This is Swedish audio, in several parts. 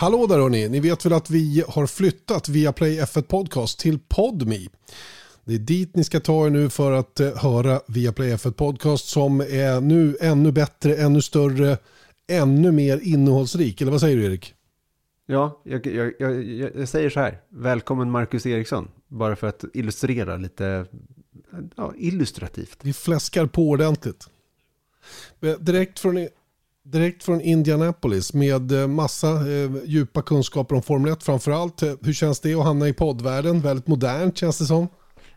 Hallå där hörni, ni vet väl att vi har flyttat via Play F1 Podcast till Podme. Det är dit ni ska ta er nu för att eh, höra via Play F1 Podcast som är nu ännu bättre, ännu större, ännu mer innehållsrik. Eller vad säger du Erik? Ja, jag, jag, jag, jag säger så här. Välkommen Marcus Eriksson. Bara för att illustrera lite ja, illustrativt. Vi fläskar på ordentligt. Eh, direkt från, direkt från Indianapolis med eh, massa eh, djupa kunskaper om Formel 1 framförallt. Eh, hur känns det att hamna i poddvärlden? Väldigt modernt känns det som.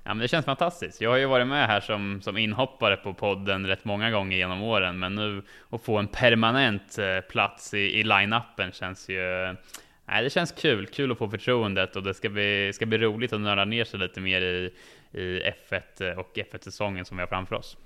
Ja, men det känns fantastiskt. Jag har ju varit med här som, som inhoppare på podden rätt många gånger genom åren, men nu att få en permanent eh, plats i, i line-upen känns ju... Nej, det känns kul. Kul att få förtroendet och det ska bli, ska bli roligt att nörda ner sig lite mer i, i F1 och F1-säsongen som vi har framför oss.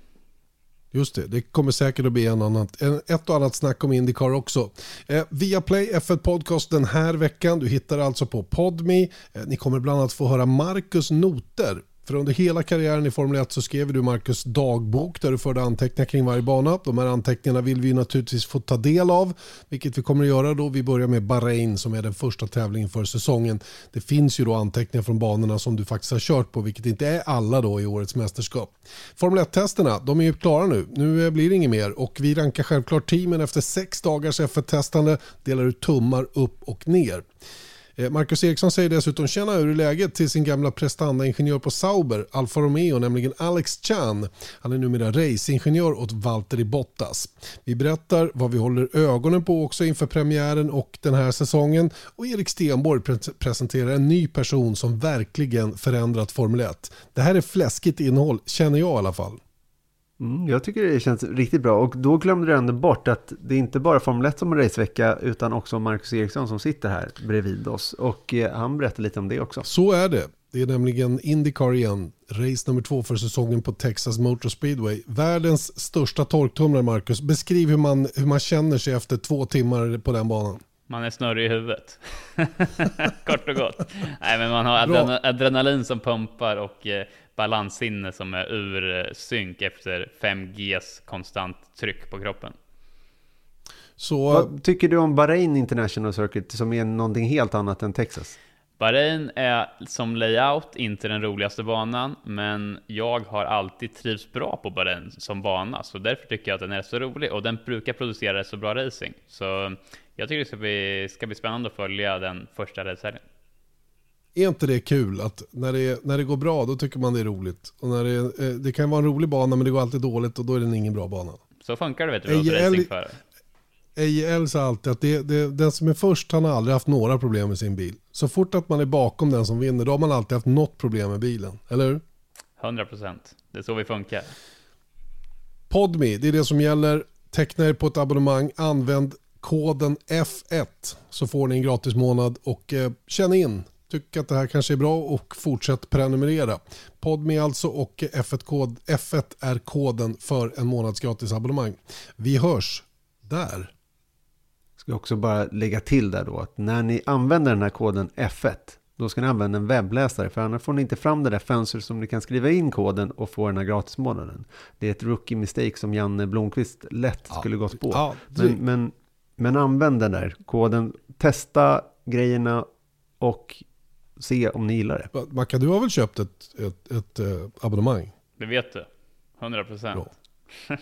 Just det, det kommer säkert att bli en annat, en, ett och annat snack om Indycar också. Eh, via Play F1 Podcast den här veckan. Du hittar alltså på Podme. Eh, ni kommer bland annat få höra Marcus noter för under hela karriären i Formel 1 så skrev du Marcus dagbok där du förde anteckningar kring varje bana. De här anteckningarna vill vi naturligtvis få ta del av, vilket vi kommer att göra då. Vi börjar med Bahrain som är den första tävlingen för säsongen. Det finns ju då anteckningar från banorna som du faktiskt har kört på, vilket inte är alla då i årets mästerskap. Formel 1-testerna, de är ju klara nu. Nu blir det inget mer och vi rankar självklart teamen efter sex dagars F1-testande, delar ut tummar upp och ner. Eh, Marcus Eriksson säger dessutom “Tjena, hur är läget?” till sin gamla prestandaingenjör på Sauber, Alfa Romeo, nämligen Alex Chan. Han är numera racingingenjör åt Valtteri Bottas. Vi berättar vad vi håller ögonen på också inför premiären och den här säsongen. Och Erik Stenborg pre presenterar en ny person som verkligen förändrat Formel 1. Det här är fläskigt innehåll, känner jag i alla fall. Mm, jag tycker det känns riktigt bra och då glömde du ändå bort att det är inte bara Formel 1 som har racevecka utan också Marcus Eriksson som sitter här bredvid oss och eh, han berättar lite om det också. Så är det. Det är nämligen Indycar igen, race nummer två för säsongen på Texas Motor Speedway. Världens största torktumlare Marcus. Beskriv hur man, hur man känner sig efter två timmar på den banan. Man är snurrig i huvudet. Kort och gott. Nej, men man har adren adrenalin som pumpar och eh, balanssinne som är ur eh, synk efter 5Gs konstant tryck på kroppen. Så... Vad tycker du om Bahrain International Circuit som är någonting helt annat än Texas? Bahrain är som layout inte den roligaste banan, men jag har alltid trivts bra på Bahrain som bana, så därför tycker jag att den är så rolig och den brukar producera så bra racing. Så jag tycker det ska bli, ska bli spännande att följa den första racehelgen. Är inte det kul att när det, när det går bra då tycker man det är roligt. Och när det, eh, det kan vara en rolig bana men det går alltid dåligt och då är det ingen bra bana. Så funkar det vet du, racingförare. AJL sa alltid att det, det, den som är först han har aldrig haft några problem med sin bil. Så fort att man är bakom den som vinner då har man alltid haft något problem med bilen, eller hur? 100%, det är så vi funkar. Podme, det är det som gäller. Teckna er på ett abonnemang, använd koden F1 så får ni en gratis månad och eh, känn in tycker att det här kanske är bra och fortsätt prenumerera. Podme alltså och F1, F1 är koden för en månads gratis abonnemang. Vi hörs där. Ska också bara lägga till där då att när ni använder den här koden F1 då ska ni använda en webbläsare för annars får ni inte fram det där fönstret som ni kan skriva in koden och få den här gratismånaden. Det är ett rookie mistake som Janne Blomqvist lätt ja. skulle gått på. Ja, men, men, men använd den där koden, testa grejerna och se om ni gillar det. Macka, du har väl köpt ett, ett, ett, eh, abonnemang? Det vet du. 100 procent.